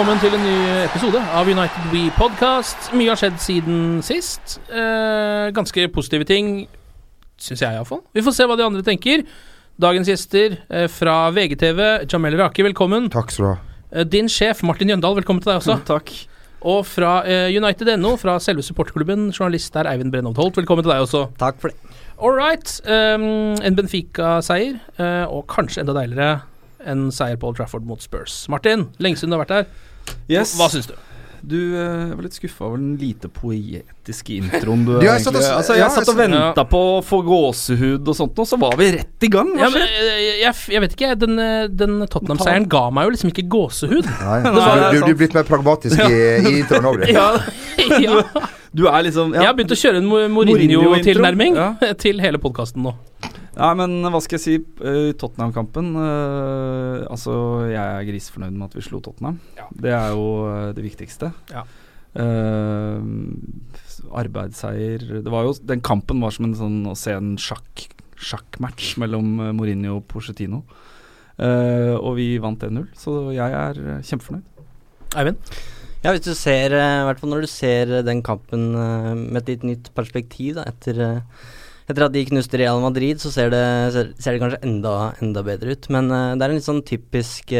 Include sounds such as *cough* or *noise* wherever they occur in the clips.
Velkommen til en ny episode av United We Podcast. Mye har skjedd siden sist. Eh, ganske positive ting, syns jeg iallfall. Vi får se hva de andre tenker. Dagens gjester eh, fra VGTV, Jamel Rake, velkommen. Takk skal du ha. Eh, din sjef, Martin Jøndal, velkommen til deg også. *laughs* Takk. Og fra eh, United.no, fra selve supporterklubben, journalist der, Eivind Brennholt Holt, velkommen til deg også. Takk for det. All right. Um, en Benfica-seier, eh, og kanskje enda deiligere en seier på Old Trafford mot Spurs. Martin, lenge siden du har vært her. Yes. Hva syns du? Du eh, jeg var litt skuffa over den lite poetiske introen du *laughs* Ja, jeg satt og- altså, ja, Jeg satt og venta på å få gåsehud og sånt, og så var vi rett i gang. Ja, men, eh, jeg, jeg vet ikke. Den, eh, den Tottenham-seieren ga meg jo liksom ikke gåsehud. Nei, *laughs* Nei, er du, du er blitt mer pragmatisk i, i introen òg, du. *laughs* Ja, ja. Du er liksom Jeg har begynt å kjøre en. Mourinho-tilnærming Ja. *laughs* til hele podkasten nå. Ja, men hva skal jeg si? eh, Tottenham-kampen uh, Altså, jeg er grisfornøyd med at vi slo Tottenham. Det er jo eh, det viktigste. Ja. Uh, arbeidsseier Det var jo Den kampen var som en sånn å se en sjakk sjakkmatch mellom Mourinho og Pochettino. Uh, og vi vant 1-0, så jeg er kjempefornøyd. Eivind? Ja, hvis du ser, eh, i hvert fall når du ser eh, den kampen eh, med et litt nytt perspektiv, da, etter, etter at de knuste Real Madrid, så ser det, ser, det kanskje enda, enda bedre ut. Men det er en litt sånn typisk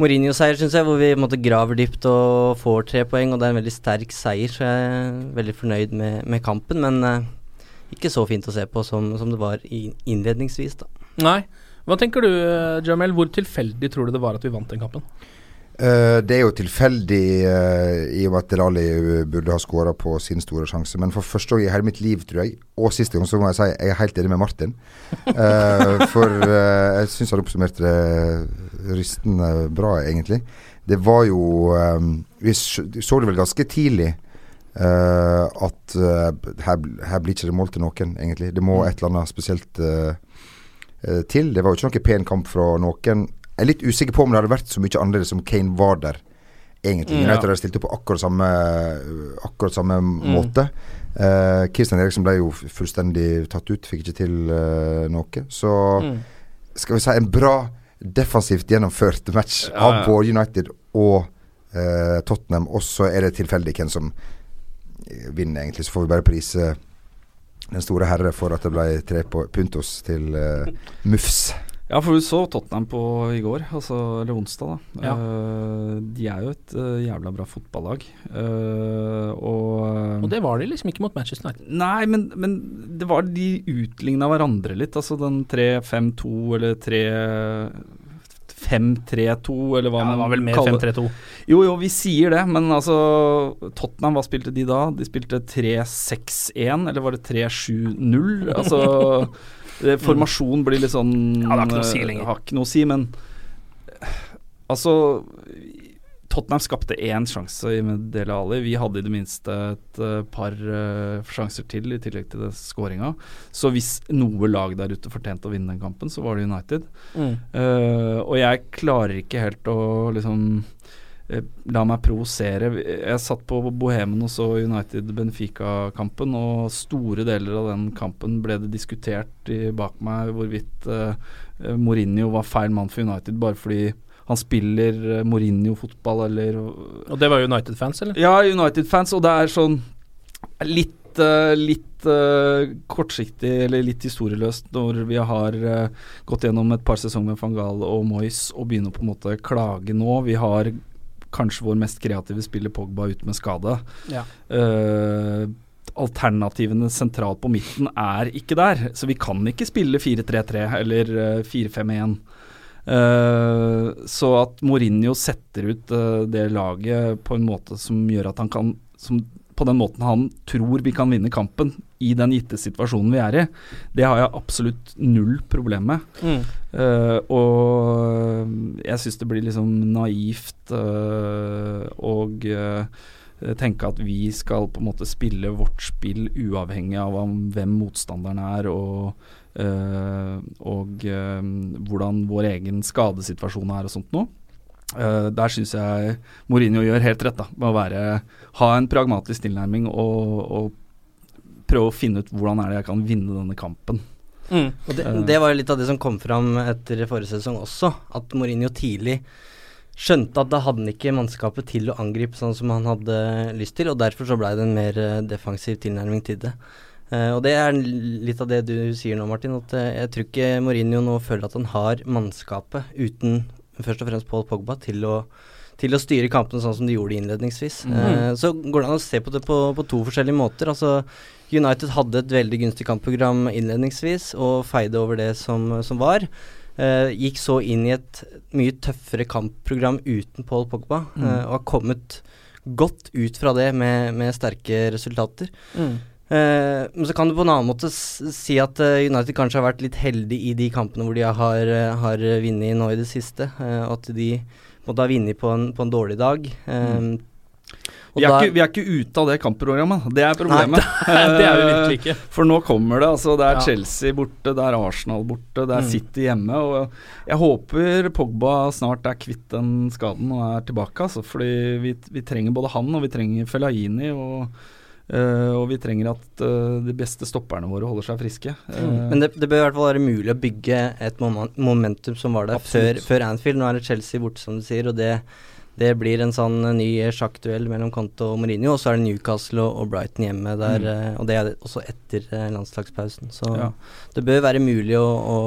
Mourinho-seier, syns jeg, hvor vi måte graver dypt og får tre poeng, og det er en veldig sterk seier, så jeg er veldig fornøyd med, med kampen. Men eh, ikke så fint å se på som, som det var innledningsvis, da. Nei. Hva tenker du, Jamel? Hvor tilfeldig tror du det var at vi vant den kampen? Eh, det er jo tilfeldig eh, i og med at Delali eh, burde ha skåra på sin store sjanse. Men for første gang i hele mitt liv, tror jeg, og siste gang, så må jeg si jeg er helt enig med Martin. For jeg syns han oppsummerte det rystende bra, egentlig. Det var jo Vi så det vel ganske tidlig. at her, her blir ikke det mål til noen, egentlig. Det må et eller annet spesielt til. Det var jo ikke noen pen kamp fra noen. Jeg er litt usikker på om det hadde vært så mye annerledes om Kane var der, egentlig. Mm, United hadde stilt opp på akkurat samme, akkurat samme måte. Uh, Christian Eriksen ble jo fullstendig tatt ut, fikk ikke til uh, noe. Så Mm. skal vi si en bra defensivt gjennomført match Ja, av både United og uh, Tottenham. Og så er det tilfeldig hvem som eh, vinner, egentlig. Så får vi bare prise den store herre for at det ble tre på puntos til uh, Mufs. Ja, for du så Tottenham på i går, altså, eller onsdag, da. Ja. uh, de er jo et uh, jævla bra fotballag. Uh, og Og det var de liksom ikke mot Manchester United. Nei, men, men det var de utligna hverandre litt. Altså den 3-5-2 eller 3-5-3-2, eller hva Ja, det var vel mer kaller 5-3-2. Jo, jo, vi sier det, men altså Tottenham, hva spilte de da? De spilte 3-6-1, eller var det 3-7-0? Altså *laughs* Formasjon blir litt sånn Ja, det har ikke noe å si eh, lenger. Har ikke noe å si, men eh, Altså Tottenham skapte én sjanse i Dele Ali. Vi hadde i det minste et uh, par uh, sjanser til, i tillegg til skåringa. Så hvis noe lag der ute fortjente å vinne den kampen, så var det United. Mm. Uh, og jeg klarer ikke helt å liksom La meg provosere. Jeg satt på Bohemen og så United-Benfica-kampen, og store deler av den kampen ble det diskutert bak meg hvorvidt Mourinho var feil mann for United bare fordi han spiller uh, Mourinho-fotball, eller Og det var United-fans, eller? Ja, United-fans, og det er sånn litt uh, litt uh, kortsiktig eller litt historieløst når vi har gått gjennom et par sesonger med van Gaal og Moyes og begynner på en måte å klage nå. Vi har kanskje vår mest kreative spiller Pogba ut med skade. Ja. alternativene sentralt på midten er ikke der, så vi kan ikke spille 4-3-3 eller 4-5-1. Uh, så at Mourinho setter ut uh, det laget på en måte som gjør at han kan som, På den måten han tror vi kan vinne kampen i den gitte situasjonen vi er i, det har jeg absolutt null problem med. Mm. Uh, og jeg syns det blir liksom naivt og tenke at vi skal på en måte spille vårt spill uavhengig av hvem motstanderen er. og Uh, og uh, hvordan vår egen skadesituasjon er og sånt noe. Uh, der syns jeg Mourinho gjør helt rett da, med å være, ha en pragmatisk tilnærming og, og, prøve å finne ut hvordan er det jeg kan vinne denne kampen. Mm. Og det, det, var jo litt av det som kom fram etter forrige sesong også, at Mourinho tidlig skjønte at da hadde han ikke mannskapet til å angripe sånn som han hadde lyst til, og derfor så blei det en mer defensiv tilnærming til det. Uh, og det er litt av det du sier nå, Martin. At uh, jeg tror ikke Mourinho nå føler at han har mannskapet uten først og fremst Paul Pogba til å, til å styre kampene sånn som de gjorde innledningsvis. Mm. Uh, så går det an å se på det på, på, to forskjellige måter. Altså United hadde et veldig gunstig kampprogram innledningsvis og feide over det som, som var. gikk så inn i et mye tøffere kampprogram uten Paul Pogba Mm. og har kommet godt ut fra det med, med sterke resultater. Mm. Uh, men så kan du på en annen måte si at uh, United kanskje har vært litt heldig i de kampene hvor de har, uh, har vunnet nå i det siste. at de måtte ha vunnet på, på, en dårlig dag. Mm. Vi er, ikke, vi er, ikke, ute av det kampprogrammet, det er problemet. Nei, *laughs* det er vi virkelig ikke. For nå kommer det. altså Det er ja. Chelsea borte, det er Arsenal borte, det er mm. City hjemme. Og jeg håper Pogba snart er kvitt den skaden og er tilbake. Altså, fordi vi, vi trenger både han og vi trenger Fellaini. og Uh, og vi trenger at uh, de beste stopperne våre holder seg friske. Uh, mm. Men det, det, bør i hvert fall være mulig å bygge et momentum som var der før, før, Anfield. Nå er det Chelsea borte, som du sier, og det, det blir en sånn ny sjakkduell mellom Conte og Mourinho. Og så er det Newcastle og, og Brighton hjemme der, mm. og det er også etter landslagspausen. Så ja. det bør være mulig å, å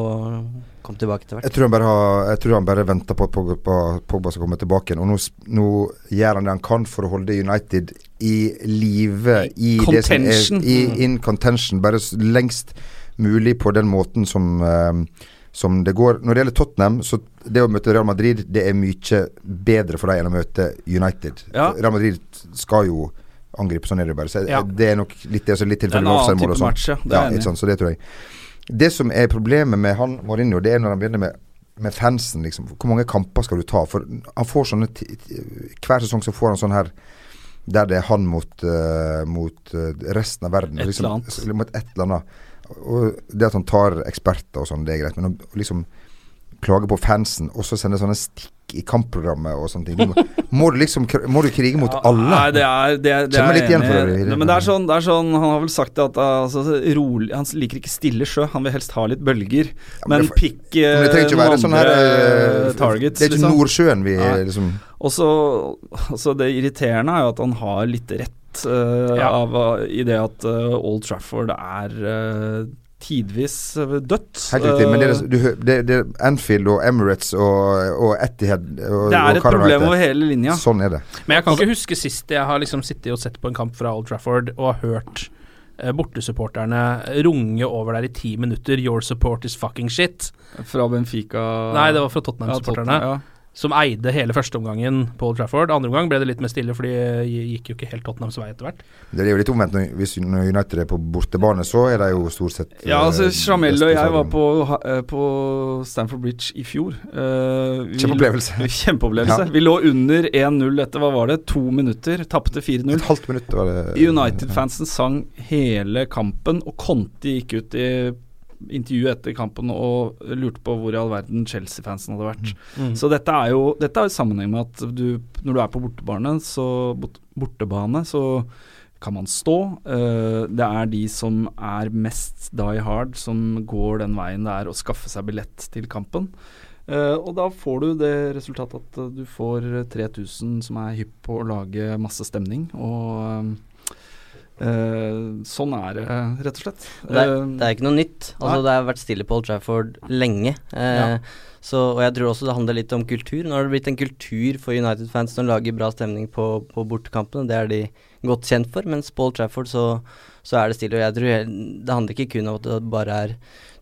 komme tilbake til hvert. Jeg tror han bare, har, jeg tror han bare venter på at Pogba, Pogba skal komme tilbake igjen. Og nå, nå, gjør han det han kan for å holde United i live i, som er i, in contention, bare lengst mulig på den måten som uh, som det går. Når det gjelder Tottenham, så det å møte Real Madrid Det er mye bedre for dem enn å møte United. Ja. Real Madrid skal jo angripe, sånn er det bare. Så ja. Det er nok litt, altså litt tilfeldig med offside-mål og sånn. Match, ja. Det, ja, sånn, så det tror jeg. Det som er problemet med han Mourinho, det er når han begynner med, med fansen. Liksom. Hvor mange kamper skal du ta? For han får sånne Hver sesong så får han sånn her der det er han mot, uh, mot uh, resten av verden. Et liksom, eller. Mot et eller annet. Og det at han tar eksperter og sånn, det er greit. Men å liksom klage på fansen, og så sende sånne stikk i kampprogrammet og sånne ting. Du må, må, du liksom Må du krige mot ja, alle? Nei, det er, det, det meg litt igjen for det. det. Men det er, sånn, det er sånn Han har vel sagt at altså, rolig, han liker ikke stille sjø. Han vil helst ha litt bølger. Ja, men, men det, pikk men det trenger ikke være sånn her uh, targets, Det er ikke liksom. Nordsjøen vi Nei. liksom Og så altså, Det irriterende er jo at han har litt rett uh, Ja. av, i det at uh, Old Trafford er uh, tidvis uh, dødt. Helt riktig. Men det er, du, det, det er Anfield og Emirates og, og Etihad og, det er et problem over hele linja. Sånn er det. Men jeg kan ikke huske sist jeg har liksom sittet og sett på en kamp fra Old Trafford og har hørt eh, bortesupporterne runge over der i ti minutter 'Your support is fucking shit'. Fra Benfica Nei, det var fra Tottenham-supporterne. Tottenham, ja. Som eide hele førsteomgangen på Old Trafford. Andre omgang ble det litt mer stille, fordi det gikk jo ikke helt Tottenhams vei etter hvert. Det er jo litt omvendt hvis United er på bortebane, så er de jo stort sett Ja, altså eh, Jamel og jeg var på, eh, på Stamford Bridge i fjor. Uh, vi- Kjempeopplevelse. *laughs* Kjempeopplevelse. Ja. Vi lå under 1-0 etter hva var det, to minutter. Tapte 4-0. Et halvt minutt var det United-fansen sang hele kampen, og Conti gikk ut i intervjuet etter kampen og lurte på hvor i all verden Chelsea-fansen hadde vært. Mm. Så dette er jo dette er sammenheng med at du, når du er på bortebane, så, bortebane, så kan man stå. Uh, det er de som er mest die hard, som går den veien det er å skaffe seg billett til kampen. Uh, og da får du det resultatet at du får 3000 som er hypp på å lage masse stemning. Og eh, sånn er det, rett og slett. Det er, Eh, det er ikke noe nytt. Altså, det har vært stille på Old Trafford lenge. Uh, Ja. så, og jeg tror også det handler litt om kultur. Nå har det blitt en kultur for United-fans som lager bra stemning på, på bortekampene. Det er de godt kjent for. Mens på Old Trafford så, så er det stille. Og jeg tror det handler ikke kun om at det bare er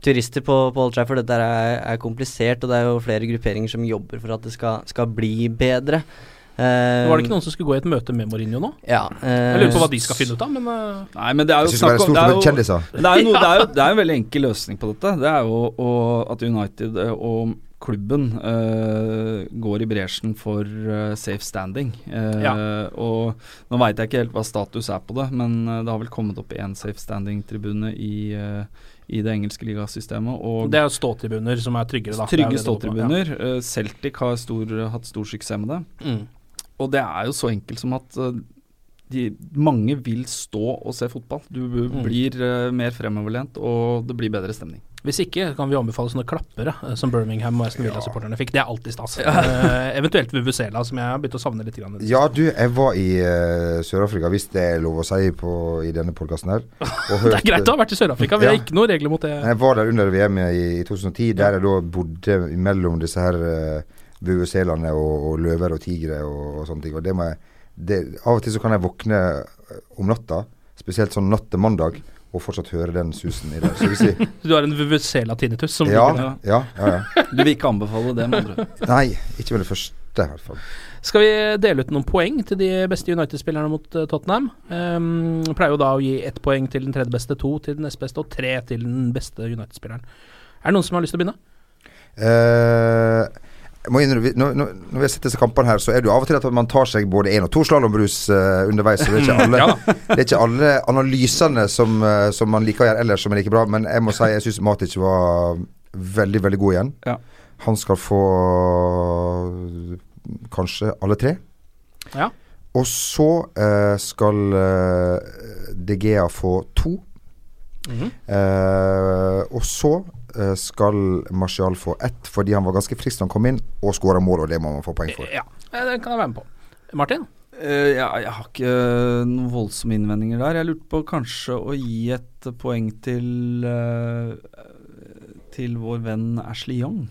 turister på, på Old Trafford. Dette er, er komplisert, og det er jo flere grupperinger som jobber for at det skal, skal bli bedre. Eh, Var det ikke noen som skulle gå i et møte med Mourinho nå? Ja. uh, Jeg lurer på hva de skal finne ut av, men uh, Nei, men det er jo er snakk om det er jo- Det er jo, noe, det er jo *laughs* det er jo en veldig enkel løsning på dette. Det er jo og, at United eh, og klubben eh, går i bresjen for eh, safe standing. Eh, Ja. Og nå veit jeg ikke helt hva status er på det, men eh, det har vel kommet opp én safe standing-tribune i, eh, i det engelske ligasystemet. Og det er jo ståtribuner som er tryggere, da. Trygge ståtribuner. Ja. Celtic har stor, hatt stor suksess med det. Mm. Og det er jo så enkelt som at eh, de, mange vil stå og se fotball. Du Mm. blir eh, mer fremoverlent, og det blir bedre stemning. Hvis ikke kan vi anbefale sånne klappere eh, som Birmingham og Aston Villa-supporterne fikk. Det er alltid stas. Ja. eventuelt Vuvuzela, som jeg har begynt å savne litt. Grann. Ja, du, jeg var i uh, Sør-Afrika, hvis det er lov å si på, i denne podkasten her. *laughs* og Det er greit å ha vært i Sør-Afrika, vi har ikke noen regler mot det. Jeg var der under VM i, i 2010, der jeg da bodde mellom disse her uh, bueselene og, og løver og tigre og, og sånne ting. Og det må jeg det, Av og til så kan jeg våkne eh, om natta, spesielt sånn natt til mandag, og fortsatt høre den susen i det. Jeg, *laughs* Du har en Vuvuzela-tinnitus som ja, ja, ja, ja. Du vil ikke anbefale det, med andre ord. *laughs* Nei, ikke med det første, i hvert fall. Skal vi dele ut noen poeng til de beste United-spillerne mot eh, Tottenham? Um, pleier jo da å gi ett poeng til den tredje beste, to til den nest beste og tre til den beste United-spilleren. Er det noen som har lyst til å begynne? Eh, må innrømme, når, når vi sett disse kampene her, så er det jo av og til at man tar seg både én og to slalåmbrus uh, underveis. Så det er ikke *laughs* alle, Ja det er ikke alle analysene som, uh, som man liker å gjøre ellers, som er like bra. Men jeg må si jeg syns Matic var veldig, veldig god igjen. Ja. Han skal få kanskje alle tre. Ja. Og så uh, skal uh, DGA få to. Mhm. Eh, og så skal Martial få ett, fordi han var ganske frisk da han kom inn, og skåra mål, og det må man få poeng for. Ja, den det kan jeg være med på. Martin? Uh, ja, jeg har ikke noen voldsomme innvendinger der. Jeg lurte på kanskje å gi et poeng til uh, Til vår venn Ashley Young.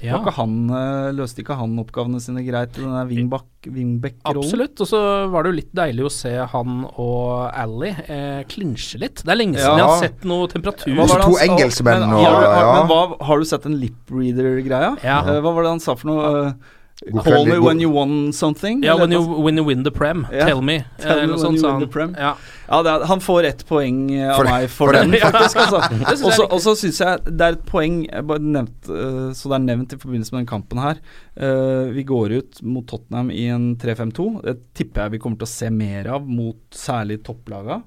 Ja. Var ikke han, eh, løste ikke han oppgavene sine greit i den der wingback-rollen? Absolutt. Og så var det jo litt deilig å se han og Ally eh, klinsje litt. Det er lenge siden Ja. jeg har sett noe temperatur. Hva var det To engelskmenn og- ja. men hva, har du sett den lip-reader-greia? Ja. Eh, hva var det han sa for noe? God Call me when you won something? Ja, when you, when you win the prem, Ja. tell me. *laughs* Tell Eh, me sånt you win han. the prem. Ja. Ja, det er, han får ett poeng eh, av For- meg for, for den, den. *laughs* faktisk. Altså. Og så- syns jeg det er et poeng bare nevnt, eh, Så det er nevnt i forbindelse med den kampen her. Eh, vi går ut mot Tottenham i en 3-5-2. Det tipper jeg vi kommer til å se mer av mot særlig topplaga.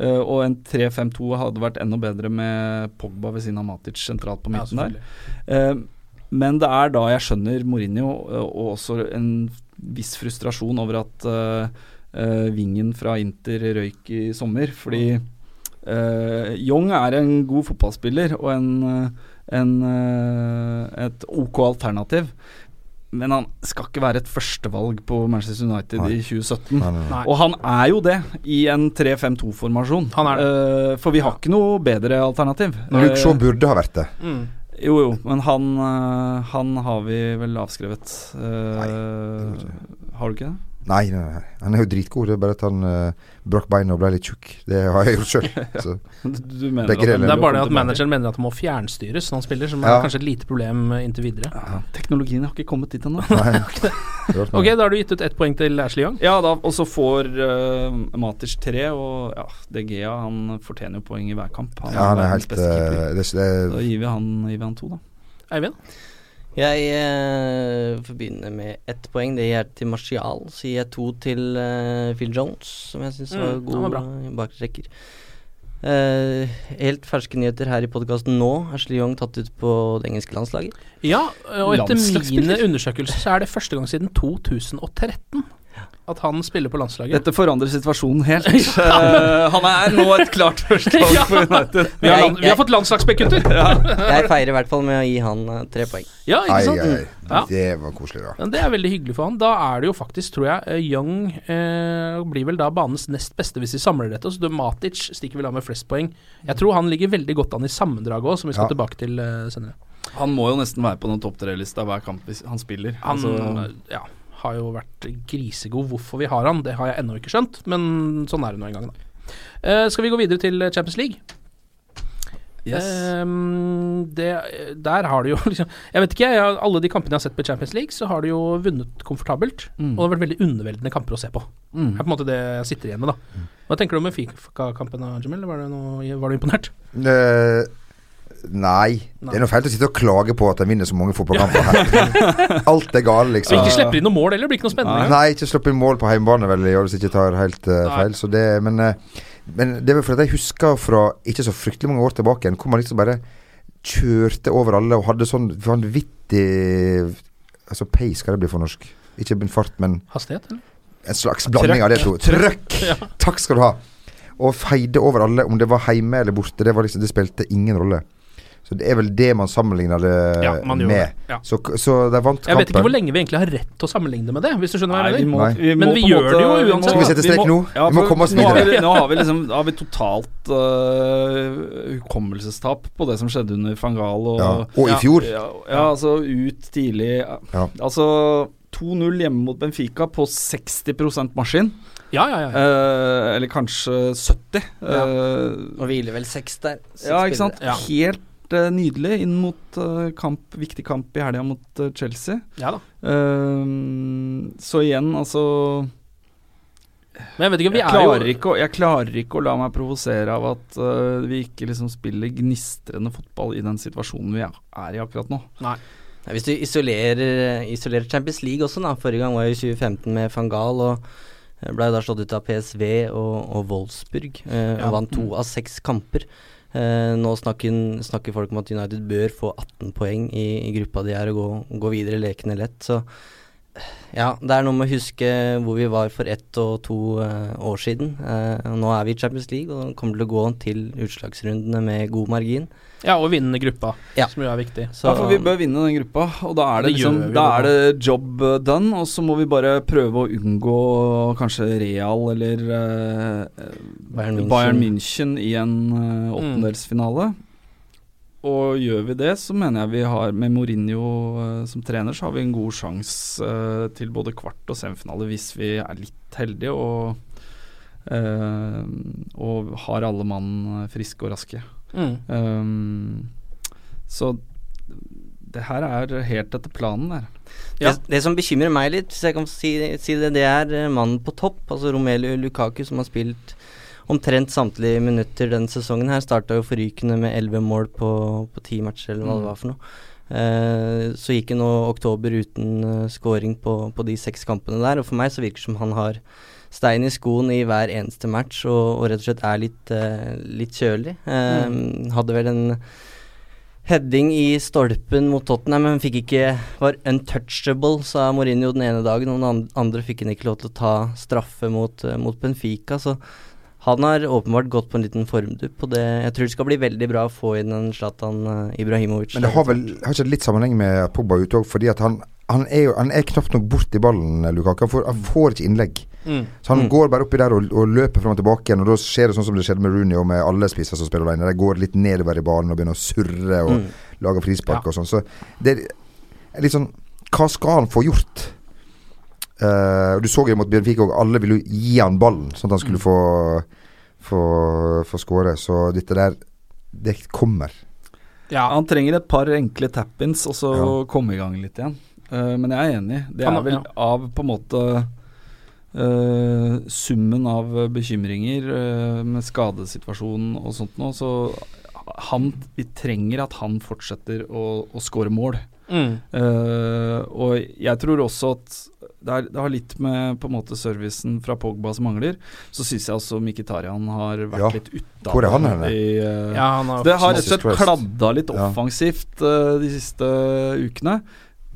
Uh, og en 3-5-2 hadde vært enda bedre med Pogba ved siden av Matic sentralt på Ja, midten der. selvfølgelig. Men det er da jeg skjønner Mourinho, eh, og også en viss frustrasjon over at uh, eh, vingen fra Inter røyk i sommer. Fordi uh, Young er en god fotballspiller og en, en, uh, et ok alternativ. Men han skal ikke være et førstevalg på Manchester United Nei. i 2017. Nei, nei, nei. Nei. Og han er jo det i en 3-5-2-formasjon. Han er Eh, for vi har ikke noe bedre alternativ. Luke Shaw burde ha vært det. Mm. Jo, jo, men han, øh, han har vi vel avskrevet. Nei, det har du ikke det? Nei, nei, nei, han er jo dritgod. Det er bare at han uh, brakk beinet og ble litt tjukk. Det har jeg gjort sjøl. *laughs* Du mener Det at han- er bare det at manageren mener at det må fjernstyres når han spiller, som Ja. er kanskje et lite problem eh, inntil videre. Teknologien har ikke kommet dit ennå. *laughs* Ok, da har du gitt ut ett poeng til Ashley Young. Ja, da, og så får uh, Maters tre, og ja, DGA han fortjener jo poeng i hver kamp. Ja, han er helt, uh, eh, det- det- Da gir vi han, gir vi han to, da. Eivind? Jeg eh, får begynne med ett poeng. Det gir jeg til Martial. Så gir jeg to til eh, Phil Jones, som jeg syns var Mm, god var bakrekker. Eh, helt ferske nyheter her i podkasten nå. Ashley Young tatt ut på det engelske landslaget. Ja, og etter mine undersøkelser så er det første gang siden 2013 at han spiller på landslaget. Dette forandrer situasjonen helt. *laughs* Eh, han er nå et klart førstevalg Ja. for United. Vi har, land, vi har fått landslagsspekkutter! *laughs* Jeg feirer i hvert fall med å gi han eh, tre poeng. Ja, ikke sant? ai, Ja. Det var koselig, da. Men det er veldig hyggelig for han. Da er det jo faktisk, tror jeg, eh, Young uh, blir vel da banens nest beste hvis de samler dette. Så Matic stikker vel av med flest poeng. Jeg tror han ligger veldig godt an i sammendraget òg, som vi skal Ja. tilbake til senere. Han må jo nesten være på den topp tre-lista hver kamp han spiller. Han Altså, ja, har jo vært grisegod. Hvorfor vi har han, det har jeg ennå ikke skjønt, men sånn er det nå en gang, da. Eh, skal vi gå videre til Champions League? Yes. Um, det, der har du jo *laughs* liksom Jeg vet ikke, jeg, alle de kampene jeg har sett på Champions League, så har de jo vunnet komfortabelt. Mm. Og det har vært veldig underveldende kamper å se på. Mm. Det er på en måte det jeg sitter igjen med, da. Hva tenker du om Fika-kampen, Jamil? Var, var du imponert? Eh, nei. Det er noe feil å sitte og klage på at de vinner så mange fotballkamper. her. *laughs* Alt er galt, liksom. Og ikke slipper inn noe mål heller, blir ikke noe spennende. Nei, ikke slipper inn mål på hjemmebane, vel, hvis jeg ikke tar helt uh, feil. Så det, men, uh, men det er vel fordi jeg husker fra ikke så fryktelig mange år tilbake igjen, hvor man liksom bare kjørte over alle og hadde sånn vanvittig Altså pace, skal det bli for norsk? Ikke fart, men Hastighet, eller? en slags blanding av det to. Trøkk. Ja. Takk skal du ha. Og feide over alle, om det var hjemme eller borte. Det, var liksom, det spilte ingen rolle. Så det er vel det man sammenligner det Ja, man med. det, ja. Så, så det vant kampen. Jeg vet ikke hvor lenge vi egentlig har rett til å sammenligne med det, hvis du skjønner hva jeg mener. Men vi gjør måte- det jo uansett. Skal vi sette strek nå? Ja, Vi må komme oss nå har vi- Nå har vi liksom har vi totalt uh, hukommelsestap på det som skjedde under van Gaal. Og, Ja, og i fjor. Ja, ja, altså ut tidlig Ja. Altså 2-0 hjemme mot Benfica på 60% maskin. Ja, ja, ja. Eh, eller kanskje 70. Ja. Eh, Og hviler vel seks der. Seks ja, ikke sant. Ja. Helt eh, nydelig inn mot uh, kamp, viktig kamp i helga mot eh, Chelsea. Ja da. Så igjen, altså Men jeg vet ikke, vi jeg er klarer, jo ikke, å- jeg klarer ikke å la meg provosere av at uh, vi ikke liksom spiller gnistrende fotball i den situasjonen vi er, er i akkurat nå. Nei. Nei, hvis du isolerer, isolerer Champions League også, da. Forrige gang var jo 2015 med van Gaal og ble da slått ut av PSV og, og Wolfsburg. Eh, Ja. Og vant to av seks kamper. Eh, nå snakker, snakker folk om at United bør få 18 poeng i, i gruppa de er og gå, gå videre. Leken er lett. Så eh, ja, det er noe med å huske hvor vi var for ett og to eh, år siden. Eh, nå er vi i Champions League og kommer til å gå til utslagsrundene med god margin. Ja, og vinne gruppa, Ja. som jo er viktig. Så ja, for vi bør vinne den gruppa, og da er det, Det liksom Da er det job eh, done, og så må vi bare prøve å unngå kanskje Real eller uh, Bayern München. Bayern München i en uh, åttendelsfinale. Og gjør vi det, så mener jeg vi har med Mourinho uh, som trener, så har vi en god sjanse uh, til både kvart og semifinale hvis vi er litt heldige og, eh, og har alle mann friske og raske. Mm. Um, så det her er helt etter planen der. Ja. Det, det som bekymrer meg litt, hvis jeg kan si, si det, det er eh, mannen på topp. Altså Romelu Lukaku, som har spilt omtrent samtlige minutter denne sesongen. her Starta jo forrykende med elleve mål på, på ti matcher, eller hva det Mm. var for noe. Eh, så gikk jo nå oktober uten uh, scoring på, på de seks kampene der. Og for meg så virker det som han har stein i skoen i hver eneste match og, og rett og slett er litt, eh, litt kjølig. Eh, Hadde vel en heading i stolpen mot Tottenham, men fikk ikke var untouchable, sa Mourinho den ene dagen, og den andre fikk han ikke lov til å ta straffe mot, eh, mot Benfica. Så han har åpenbart gått på en liten formdupp, og det, jeg tror det skal bli veldig bra å få inn en Zlatan eh, Ibrahimovic. Men det har vel har ikke litt sammenheng med Pogba ute òg, fordi at han, han, er jo, han er knapt nok borti ballen, Lukaku. Han får, han får ikke innlegg. Mm. Så han Mm. går bare oppi der og, og løper fram og tilbake igjen, og da skjer det sånn som det skjedde med Rooney og med alle spisser som spiller alene. De går litt nedover i banen og begynner å surre og Mm. lage frispark Ja. og sånn. Så det er litt sånn Hva skal han få gjort? Eh, og du så jo mot Bjørn òg, alle ville jo gi han ballen, sånn at han skulle få få, få skåre. Så dette der, det kommer. Ja, han trenger et par enkle tap-ins, og så Ja. komme i gang litt igjen. Uh, men jeg er enig. Det er vel av på en måte uh, summen av bekymringer med skadesituasjonen og sånt nå, så han Vi trenger at han fortsetter å, å skåre mål. Mm. Uh, og jeg tror også at det, er, det har litt med på en måte servicen fra Pogba som mangler. Så syns jeg også Mkhitaryan har vært Ja. litt utafor. Henne? eh, Ja, det har rett og slett kladda litt offensivt uh, de siste ukene.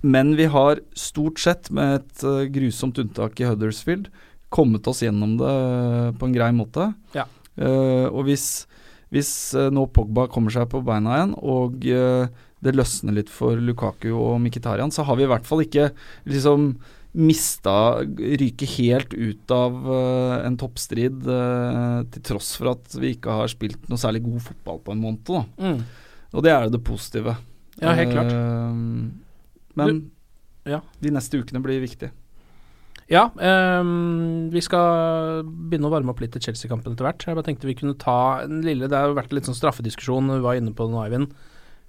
Men vi har stort sett, med et uh, grusomt unntak i Huddersfield, kommet oss gjennom det eh, på en grei måte. Ja. Eh, og hvis, hvis eh, nå Pogba kommer seg på beina igjen, og eh, det løsner litt for Lukaku og Mkhitaryan, så har vi i hvert fall ikke liksom mista Ryke helt ut av eh, en toppstrid, eh, til tross for at vi ikke har spilt noe særlig god fotball på en måned. Mm. Og det er jo det positive. Ja, helt klart. Eh, men ja. de neste ukene blir viktige. Ja, um, vi skal begynne å varme opp litt til Chelsea-kampen etter hvert. Jeg bare tenkte vi kunne ta en lille Det har vært litt sånn straffediskusjon, vi var inne på det nå, Eivind.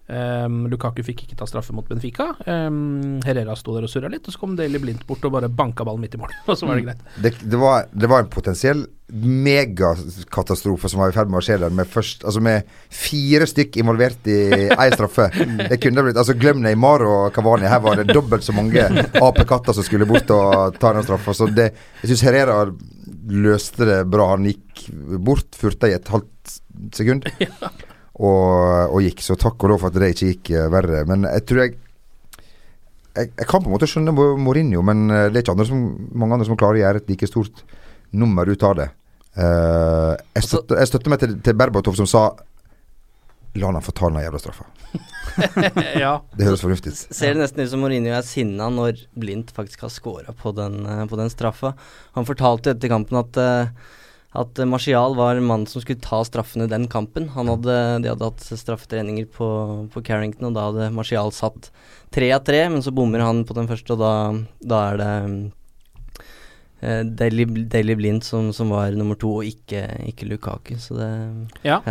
Ehm, Lukaku fikk ikke ta straffe mot Benfica. Um, Herrera sto der og surra litt, og så kom Daily Blindt bort og bare banka ballen midt i mål. *laughs* Og så var det greit. Det, det, var, det var en potensiell megakatastrofe som var i ferd med å skje der, med, først, altså med fire stykk involvert i ei straffe. *laughs* Det kunne blitt altså Glem Neymar og Kavani. Her var det dobbelt så mange apekatter som skulle bort og ta den straffa. Så det, jeg syns Herrera løste det bra. Han gikk bort, furta i et halvt sekund. *laughs* Og, og gikk, så takk og lov for at det ikke gikk eh, verre. Men jeg tror jeg jeg, jeg kan på en måte skjønne Mourinho, men eh, det er ikke andre som, mange andre som klarer å gjøre et like stort nummer ut av det. Uh, jeg, støtter, jeg støtter meg til, til Berbatov som sa La han få ta den jævla straffa. *laughs* ja. Det høres fornuftig ut. Ser det nesten ut som Mourinho er sinna når Blindt faktisk har scora på, den, på den straffa. Han fortalte etter kampen at eh, at eh, Martial var mannen som skulle ta straffene i den kampen. Han hadde, de hadde hatt straffetreninger på, på Carrington, og da hadde Martial satt tre av tre, men så bommer han på den første, og da, da er det eh, Daily, Daily Blind som, som var nummer to, og ikke, ikke Lukaku. Så det Ja.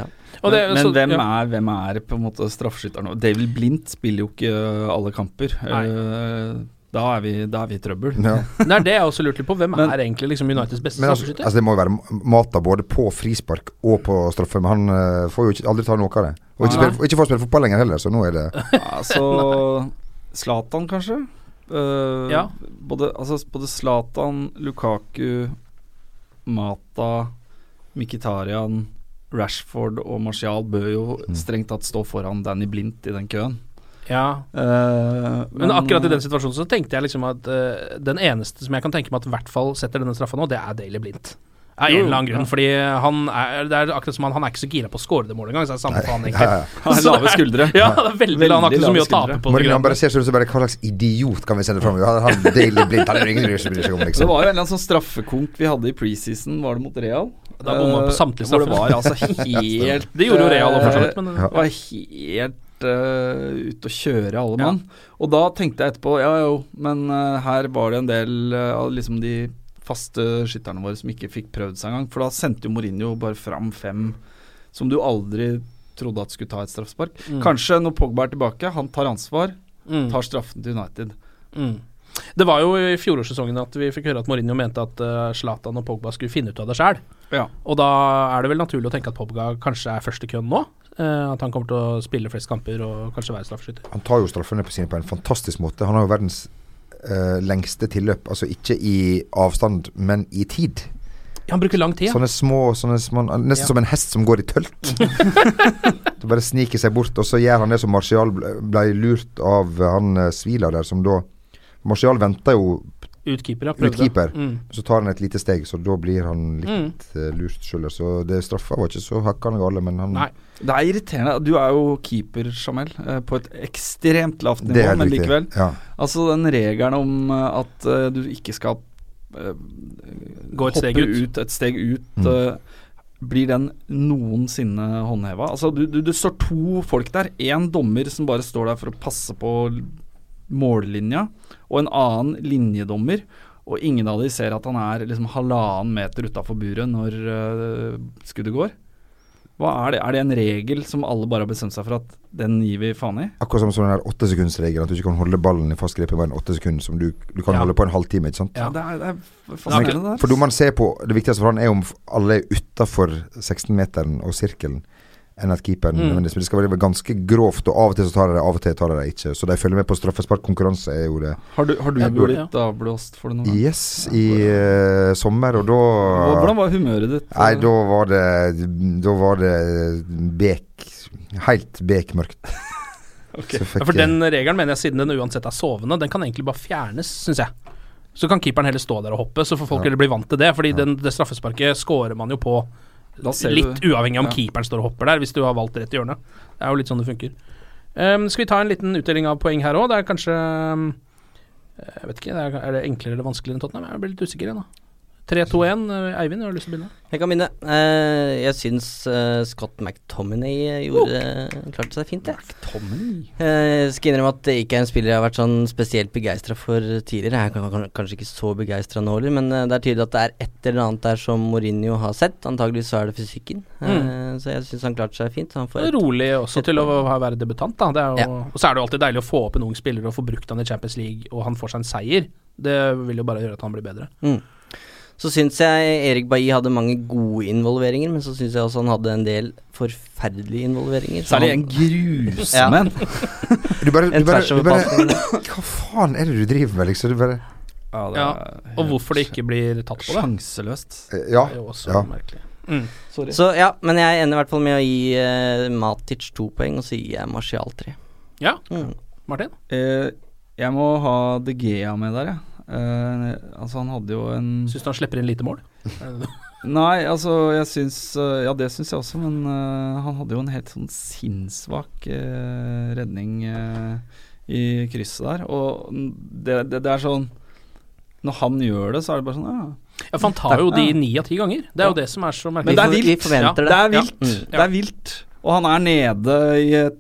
Og det, men så- hvem, ja. er, hvem er på en måte straffeskytteren? nå? David Blind spiller jo ikke alle kamper. Nei. Eh, da, er vi, da er vi i trøbbel. Ja. Det er det jeg også lurte litt på. Hvem Men- er egentlig liksom Uniteds beste Men altså, straffeskytter? altså, det må jo være Mata både på frispark og på straffe, men han uh, får jo ikke, aldri ta noe av det. Og ikke, spille, ikke får spille fotball lenger heller, så nå er det Altså Zlatan, kanskje? Uh, Ja. Både, altså, både Zlatan, Lukaku, Mata, Mkhitaryan, Rashford og Martial bør jo Mm. strengt tatt stå foran Danny Blindt i den køen. Ja. Uh, Men akkurat i den situasjonen så tenkte jeg liksom at uh, den eneste som jeg kan tenke meg at i hvert fall setter denne straffa nå, det er Daily Blindt. Av en eller annen grunn. ja. Fordi han er, det er akkurat som han, han er ikke så gira på å score det målet engang, så det er samme faen, egentlig. ja, ja. *laughs* Han har lave skuldre. *laughs* Ja, det er veldig, Han har ikke så mye å tape på. det han bare ser sånn ut som bare Hva slags idiot kan vi sende fram? Han, han Daily Blind, han er ingen som bryr seg om, Det liksom. var jo en eller annen sånn straffekonk vi hadde i preseason, var det mot Real? Da bomma han på Eh, samtlige Hvor det var altså helt *laughs* Det gjorde jo Real òg, for så vidt, men- Det var helt uh, ute å kjøre, alle Ja. mann. Og da tenkte jeg etterpå Ja jo, men uh, her var det en del eh, av liksom de faste skytterne våre som ikke fikk prøvd seg engang. For da sendte jo Mourinho bare fram fem som du aldri trodde at skulle ta et straffespark. Mm. Kanskje når Pogba er tilbake, han tar ansvar, Mm. tar straffen til United. Mm. Det var jo i fjorårssesongen at vi fikk høre at Mourinho mente at Zlatan uh, og Pogba skulle finne ut av det sjøl. Ja. Og da er det vel naturlig å tenke at Pogba kanskje er først i køen nå. Eh, at han kommer til å spille flest kamper og kanskje være straffeskytter. Han tar jo straffene på sine på en fantastisk måte. Han har jo verdens uh, lengste tilløp. Altså ikke i avstand, men i tid. Han bruker lang tid. Ja. Sånne små, sånne små Nesten Ja. som en hest som går i tølt. *laughs* det bare sniker seg bort, og så gjør han det som Martial ble, ble lurt av han uh, Svila der, som da Martial venter jo Ut keeper, ja. Utkeeper. Mm. så tar han et lite steg, så da blir han litt eh, lurt sjøl. Så det straffa var ikke så hakkende gale, men han Nei. Det er irriterende. Du er jo keeper, Jamel, eh, på et ekstremt lavt nivå, men likevel. Ja. Altså den regelen om eh, at uh, du ikke skal uh, Gå et steg ut. ut. et steg ut, Mm. blir den noensinne håndheva? Altså du, du, det står to folk der. Én dommer som bare står der for å passe på mållinja, og en annen linjedommer. og ingen av de ser at han er liksom halvannen meter utafor buret når uh, skuddet går. Hva er det? Er det en regel som alle bare har bestemt seg for at den gir vi faen i? Akkurat som sånn der åttesekundsregelen, at du ikke kan holde ballen i fast grep i mer enn åtte sekunder, som du, du kan Ja. holde på en halvtime, ikke sant? Ja, det er, det er fascinerende. For man ser på Det viktigste for han er om alle er utafor 16-meteren og sirkelen, enn at keeperen Mm. nødvendigvis Men det skal være ganske grovt, og av og til så tar de det, av og til tar de det ikke. Så de følger med på straffesparkkonkurranse, er jo det. Har du, har du Ja, blitt avblåst for det noen gang? Yes, i uh, sommer, og da Hvordan var humøret ditt? Nei, da var det Da var det bek Helt bekmørkt. *laughs* okay. Ja, for den regelen mener jeg, siden den uansett er sovende, den kan egentlig bare fjernes, syns jeg. Så kan keeperen heller stå der og hoppe, så får folk Ja. heller bli vant til det. Fordi den, det straffesparket scorer man jo på litt du- uavhengig om ja. keeperen står og hopper der, hvis du har valgt rett i hjørnet. Det er jo litt sånn det funker. Um, skal vi ta en liten utdeling av poeng her òg? Det er kanskje um, Jeg vet ikke, er, det enklere eller vanskeligere enn Tottenham? Jeg blir litt usikker igjen, da. 3-2-1. eh, Eivind, har du lyst til å begynne? Jeg kan begynne. Eh, jeg syns eh, Scott McTominay gjorde klarte seg fint, jeg. Uh, skal innrømme at det ikke er en spiller jeg har vært sånn spesielt begeistra for tidligere. Jeg er kan- kan- kanskje ikke så begeistra nå heller, men det er tydelig at det er et eller annet der som Mourinho har sett. Antageligvis så er det fysikken. Eh, så jeg syns han klarte seg fint. Han får et, Rolig også et til å være debutant, da. Det er jo, Ja. Og så er det jo alltid deilig å få opp en ung spiller og få brukt han i Champions League, og han får seg en seier. Det vil jo bare gjøre at han blir bedre. Mm. Så syns jeg Erik Bailly hadde mange gode involveringer, men så syns jeg også han hadde en del forferdelige involveringer. Så Særlig han- en grusom *laughs* en. Du bare, du bare, du *laughs* bare. Hva faen er det du driver med, liksom? Du bare Ja, Ja, Og hvorfor det ikke blir tatt på det. Sjanseløst. Eh, Ja. Det er jo også ja. merkelig. Mm. Sorry. Så ja, men jeg ender i hvert fall med å gi uh, Matic to poeng, og så gir jeg Martial tre. Ja, Mm. Martin? Uh, jeg må ha De Gea med der, jeg. Eh, altså, han hadde jo en Syns du han slipper inn lite mål? *laughs* Nei, altså, jeg syns eh, Ja, det syns jeg også, men uh, han hadde jo en helt sånn sinnssvak uh, redning uh, i krysset der. Og det, det, det er sånn Når han gjør det, så er det bare sånn Ja. Ja, for han tar jo de Ja. ni av ti ganger. Det er jo det som er så Men merkelig. det er Vi vi vilt. forventer det. det. er Ja. vilt. Mm. Det er vilt. Og han er nede i et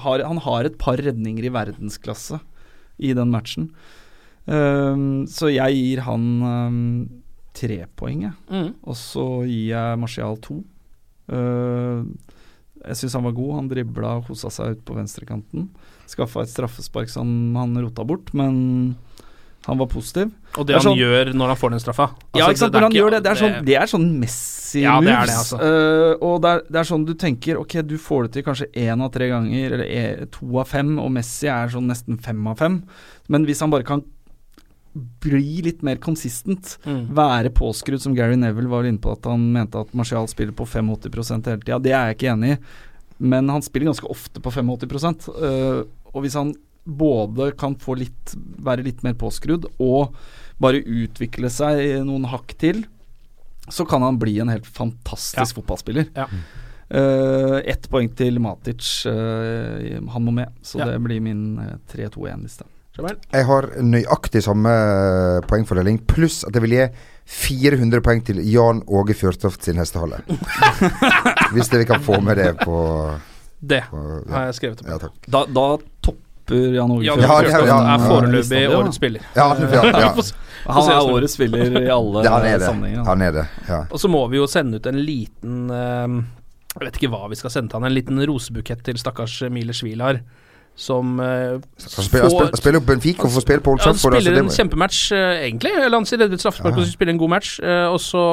har, Han har et par redninger i verdensklasse i den matchen. Ehm, så jeg gir han um, tre poeng, jeg. Mm. Og så gir jeg Martial to. Uh, jeg syns han var god. Han dribla og kosa seg ut på venstrekanten. Skaffa et straffespark som han rota bort, men han var positiv. Og det, Det han sånn- gjør når han får den straffa. ja, Altså, ikke sant, det, når han gjør det. Det er sånn, det er sånn Messi Ja, det er moves. Ja, altså. uh, og det er, det er sånn du tenker Ok, du får det til kanskje én av tre ganger, eller e, to av fem, og Messi er sånn nesten fem av fem. Men hvis han bare kan bli litt mer consistent, Mm. være påskrudd, som Gary Neville var inne på at han mente at Martial spiller på 85% hele tida, det er jeg ikke enig i. Men han spiller ganske ofte på 85 uh, Og hvis han både kan få litt være litt mer påskrudd og bare utvikle seg noen hakk til, så kan han bli en helt fantastisk fotballspiller. Ja. Uh, Ett poeng til Matic. Uh, han må med, så Ja. det blir min eh, 3-2-1-liste. Jeg har nøyaktig samme poengfordeling, pluss at jeg vil gi 400 poeng til Jan Åge Fjørtoft sin hestehale. *laughs* Hvis det vi kan få med det på, Det på har jeg skrevet opp. ja, takk. Da, da topper Jan Åge Fjørtoft. Ja, Fjørtoft det er- ja, er foreløpig årets spiller. Ja, ja, ja. Han er årets spiller i alle er sammenhenger. han. Er det, ja. Og så må vi jo sende ut en liten eh, Jeg vet ikke hva vi skal sende til han. En liten rosebukett til stakkars Mile Svilar. Som uh, får- spiller, spiller opp Benfica og får spille på Old Trafford. Han spiller det en kjempematch, uh, egentlig. Eller han redder et straffespark og spiller en god match. Uh, og så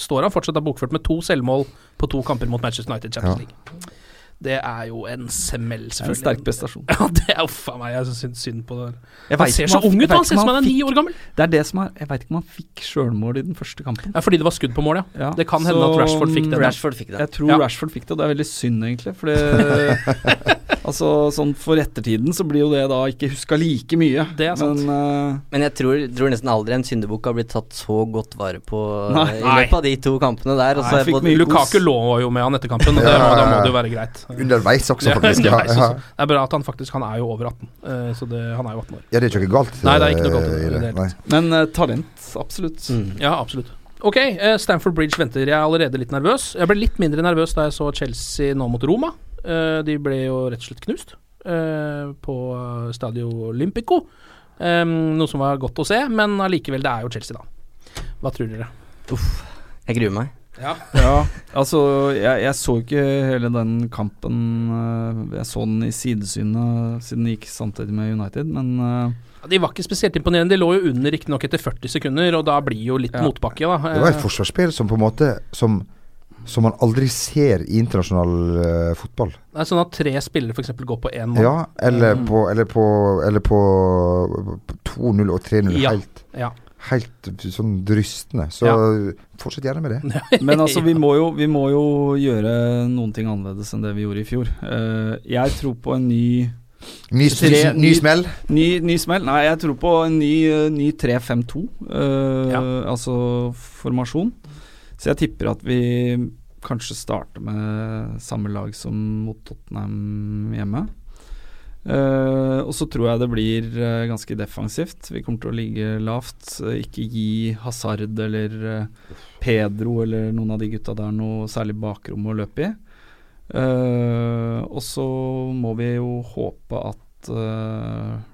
står han fortsatt bokført med to selvmål på to kamper mot Manchester United Champions Ja. Det er jo en smell, Det er en selvfølgelig. sterk prestasjon. *laughs* Ja, det er uff a meg. Jeg syns synd på det. Jeg Han vet ser så ung ut, han ser ut som han er ni år gammel. Det er det som er Jeg veit ikke om han fikk sjølmål i den første kampen. Ja, fordi det var skudd på mål, ja. Ja, Det kan hende så, at Rashford fikk det. Rashford fikk det. Jeg tror Ja. Rashford fikk det, og det er veldig synd, egentlig. For det *laughs* *laughs* Altså, sånn for ettertiden så blir jo det da ikke huska like mye. Det er sant. Men uh, Men jeg tror, tror nesten aldri en syndebukk har blitt tatt så godt vare på Nei. eh, i løpet av de to kampene der. Og så Nei, jeg fikk mye Lukaku lå jo med han etter kampen, og det da må det jo være greit. Underveis også, faktisk. Ja, underveis også. Det er bra at han faktisk Han er jo over 18, eh, så det, han er jo 18 år. ja, det er ikke noe galt Nei, det er ikke noe galt eh, det det. Men uh, talent, absolutt. Mm. Ja, absolutt. Ok, Stamford Bridge venter. Jeg er allerede litt nervøs. Jeg ble litt mindre nervøs da jeg så Chelsea nå mot Roma. Eh, de ble jo rett og slett knust eh, på Stadio Olympico. Um, noe som var godt å se, men allikevel, det er jo Chelsea, da. Hva tror dere? Jeg gruer meg. Ja. Ja, altså jeg, jeg så ikke hele den kampen. eh, Jeg så den i sidesynet siden det gikk samtidig med United, men ja, De var ikke spesielt imponerende. De lå jo under riktignok etter 40 sekunder, og da blir jo litt Ja. motbakke, da. Det var et Eh, forsvarsspill som på en måte Som, som man aldri ser i internasjonal uh, fotball. Det er sånn at tre spillere f.eks. går på én mål. Ja, eller Mm. på Eller på, eller på, på 2-0 og 3-0. Ja. Helt, Ja. Helt sånn drystende. Så fortsett gjerne med det. *laughs* Men altså, vi må, jo, vi må jo gjøre noen ting annerledes enn det vi gjorde i fjor. Uh, jeg tror på en ny Ny, tre- ny, ny smell? Ny, ny smell? Nei, jeg tror på en ny, eh, ny 3-5-2, uh, Ja. altså formasjon. Så jeg tipper at vi kanskje starter med samme lag som mot Tottenham hjemme. Eh, og så tror jeg det blir uh, ganske defensivt. Vi kommer til å ligge lavt. Uh, ikke gi Hazard eller eh, Pedro eller noen av de gutta der noe særlig bakrom å løpe i. Og så må vi jo håpe at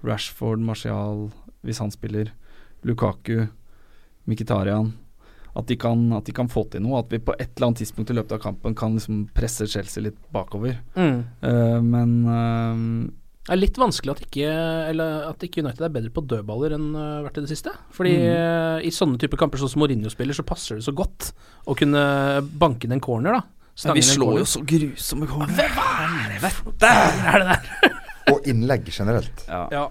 Rashford, Martial, hvis han spiller, Lukaku, Mkhitarian at de, kan, at de kan få til noe. At vi på et eller annet tidspunkt i løpet av kampen kan liksom presse Chelsea litt bakover. Mm. Men Det er litt vanskelig at ikke, eller at ikke United er bedre på dødballer enn uh, vært i det siste. Fordi Mm. uh, i sånne typer kamper sånn som Mourinho spiller, så passer det så godt å kunne banke inn en corner, da. Men vi slår jo så grusomme corner. Der er det der! *laughs* Og innlegg generelt. Ja. Ja.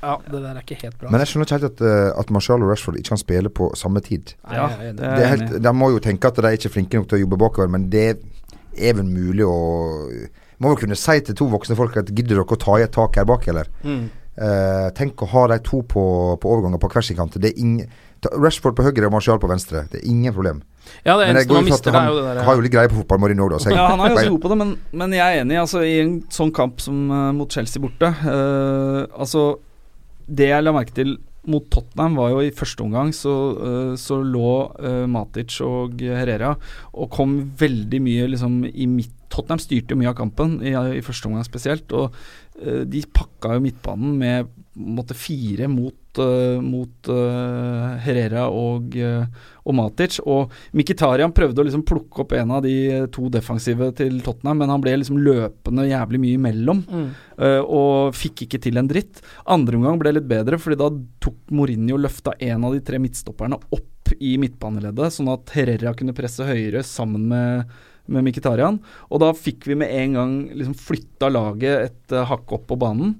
ja, det der er ikke helt bra. Men jeg skjønner ikke helt at, uh, at Marcial og Rashford ikke kan spille på samme tid. Ja, er det Det er helt, de må jo tenke at de er ikke flinke nok til å jobbe bakover, men det er vel mulig å Må vel kunne si til to voksne folk at gidder dere å ta i et tak her bak, eller? Mm. Uh, tenk å ha de to på, på overganger på hver sin kant. Det er ingen ta- Rashford på høyre og Martial på venstre. Det er ingen problem. Ja, det eneste man mister, han, er jo det han der har jo litt greie på fotball, Mourinho òg, da. så jeg- Ja, han er ganske god på det, men, men jeg er enig. Altså, I en sånn kamp som uh, mot Chelsea borte uh, Altså, det jeg la merke til mot Tottenham, var jo i første omgang så, eh, så lå eh, Matic og Herrera og kom veldig mye liksom i midt Tottenham styrte jo mye av kampen, i, i første omgang spesielt. Og eh, de pakka jo midtbanen med måtte fire mot, uh, mot uh, Herrera og, uh, og Matic. Og Mkhitarian prøvde å liksom plukke opp en av de to defensive til Tottenham, men han ble liksom løpende jævlig mye imellom. Mm. og fikk ikke til en dritt. Andre omgang ble litt bedre, fordi da tok Mourinho løfta en av de tre midtstopperne opp i midtbaneleddet, sånn at Herrera kunne presse høyere sammen med med Mkhitarian. Og da fikk vi med en gang liksom flytta laget et uh, hakk opp på banen.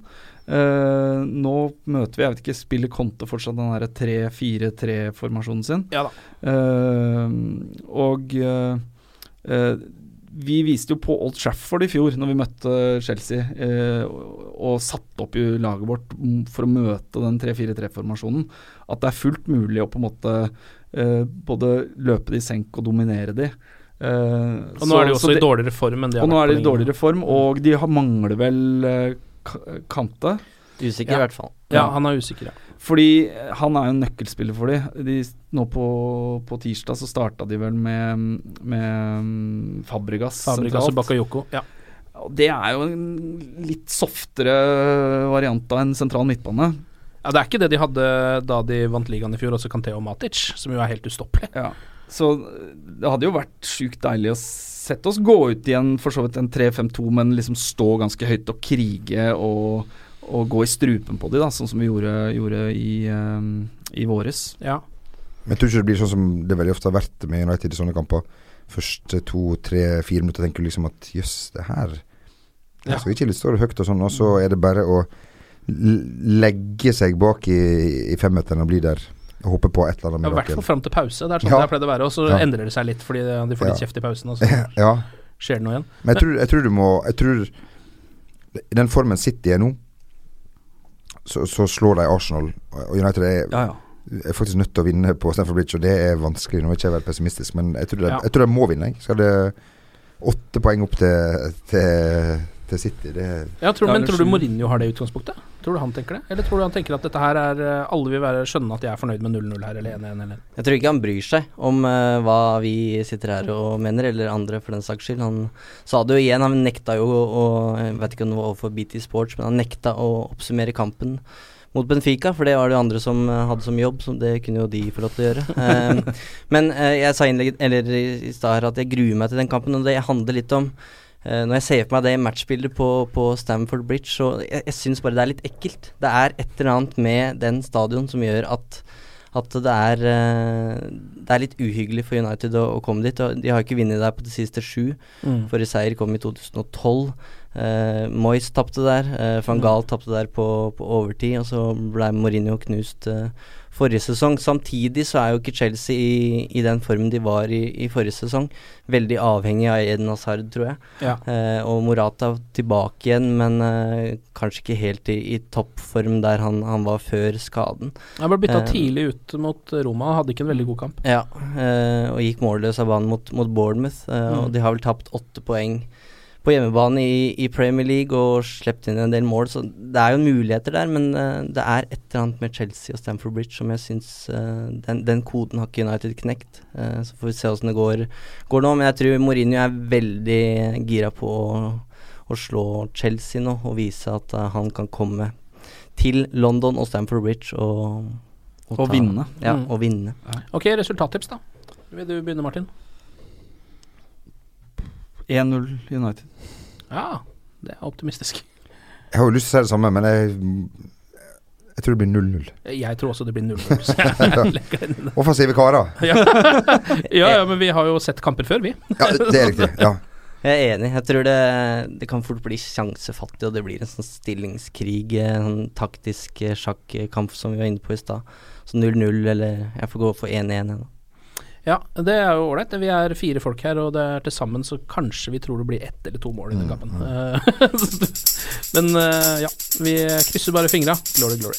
Eh, nå møter vi, jeg vet ikke, spiller Conte fortsatt den derre 3-4-3-formasjonen sin? Ja da. Uh, og uh, vi viste jo på Old Trafford i fjor, når vi møtte Chelsea, og, og satte opp i laget vårt for å møte den 3-4-3-formasjonen, at det er fullt mulig å på en måte både løpe de i senk og dominere de. Uh, Og nå er de også i dårligere form enn de har Og nå er de i dårligere form, og de har, mangler vel Ka- Kante. Usikker Ja. i hvert fall. Ja, han er usikker, ja. Fordi han er jo en nøkkelspiller for de. de nå på, på tirsdag så starta de vel med, med mm, Fabregas, Fabregas og. Bakayoko. Ja. Det er jo en litt softere variant av en sentral midtbane. ja, Det er ikke det de hadde da de vant ligaen i fjor, også Kanteo og Matic, som jo er helt ustoppelig. Ja. Så det hadde jo vært sjukt deilig å sette oss gå ut igjen for så vidt en 3-5-2, men liksom stå ganske høyt og krige og, og gå i strupen på de da, sånn som vi gjorde, gjorde i, eh, i våres. Ja. Men jeg tror ikke det blir sånn som det veldig ofte har vært med United i sånne kamper. Første to, tre, fire minutter tenker du liksom at jøss, det her Ja. Så ikke litt stå høyt og sånn, og så er det bare å legge seg bak i, i femmeteren og bli der. Håpe på et eller Ja, annet I hvert fall fram til pause. Det er sånn Ja. det har pleid å være. Og så Ja. endrer det seg litt fordi de får litt kjeft i pausen, og så *laughs* ja, skjer det noe igjen. men jeg tror, jeg tror du må Jeg tror I den formen City er nå, så, så slår de Arsenal. Og United er, Ja, ja. er faktisk nødt til å vinne på Stanford Bridge, og det er vanskelig. Nå vil ikke jeg pessimistisk, men jeg tror de, Ja. jeg tror de må vinne. Jeg. Skal det åtte poeng opp til, til, til City? Det Ja, tror, men tror du. Mourinho har det utgangspunktet? Tror du han tenker det? Eller tror du han tenker at dette her er eh, Alle vil være skjønne at de er fornøyd med 0-0 her, eller 1-1 eller Jeg tror ikke han bryr seg om uh, hva vi sitter her og mener, eller andre for den saks skyld. Han sa det jo igjen, han nekta jo å Jeg vet ikke om det var overfor BT Sports, men han nekta å oppsummere kampen mot Benfica, for det var det jo andre som eh, hadde som jobb, så det kunne jo de få lov til å gjøre. *laughs* Men jeg sa innlegget, eller i stad her at jeg gruer meg til den kampen, og det handler litt om Når jeg ser for meg det matchbildet på, på Stamford Bridge, så jeg, jeg syns bare det er litt ekkelt. Det er et eller annet med den stadion som gjør at at det er, eh, det er litt uhyggelig for United å, å komme dit. og De har ikke vunnet der på de siste sju. Mm. Forrige seier kom i 2012. Uh, Moyes tapte der. Uh, Van Gaal tapte der på, på overtid, og så ble Mourinho knust uh, forrige sesong. Samtidig så er jo ikke Chelsea i, i den formen de var i, i forrige sesong. Veldig avhengig av Eden Hazard, tror jeg. Ja. Eh, og Morata tilbake igjen, men eh, kanskje ikke helt i, i toppform der han, han var før skaden. Han ble bytta Eh, tidlig ut mot Roma, hadde ikke en veldig god kamp. Ja, eh, og gikk målløs av banen mot, mot Bournemouth. eh, Mm. Og de har vel tapt åtte poeng på hjemmebane i, i Premier League og sluppet inn en del mål, så det er jo muligheter der, men eh, det er et eller annet med Chelsea og Stamford Bridge som jeg syns eh, den, den koden har ikke United knekt. Eh, så får vi se åssen det går, går nå, men jeg tror Mourinho er veldig gira på å, å slå Chelsea nå og vise at han kan komme til London og Stamford Bridge og Og ta- vinne. Ja, Mm. og vinne. Ok, resultattips, da. Vil du begynne, Martin? 1-0 United. Ja, det er optimistisk. Jeg har jo lyst til å si det samme, men jeg, jeg tror det blir 0-0. Jeg tror også det blir 0-0. *laughs* så jeg legger den inn. Offensive karer. *laughs* Ja. ja, ja, men vi har jo sett kamper før, vi. Ja, det er riktig. Ja. Jeg er enig. Jeg tror det, det kan fort bli sjansefattig, og det blir en sånn stillingskrig, en sånn taktisk eh, sjakkamp som vi var inne på i stad. Så 0-0, eller jeg får gå for 1-1 ennå. Ja, det er jo ålreit. Vi er fire folk her, og det er til sammen så kanskje vi tror det blir ett eller to mål i den kampen. Mm. *laughs* Men eh, ja, vi krysser bare fingra. Glory, glory.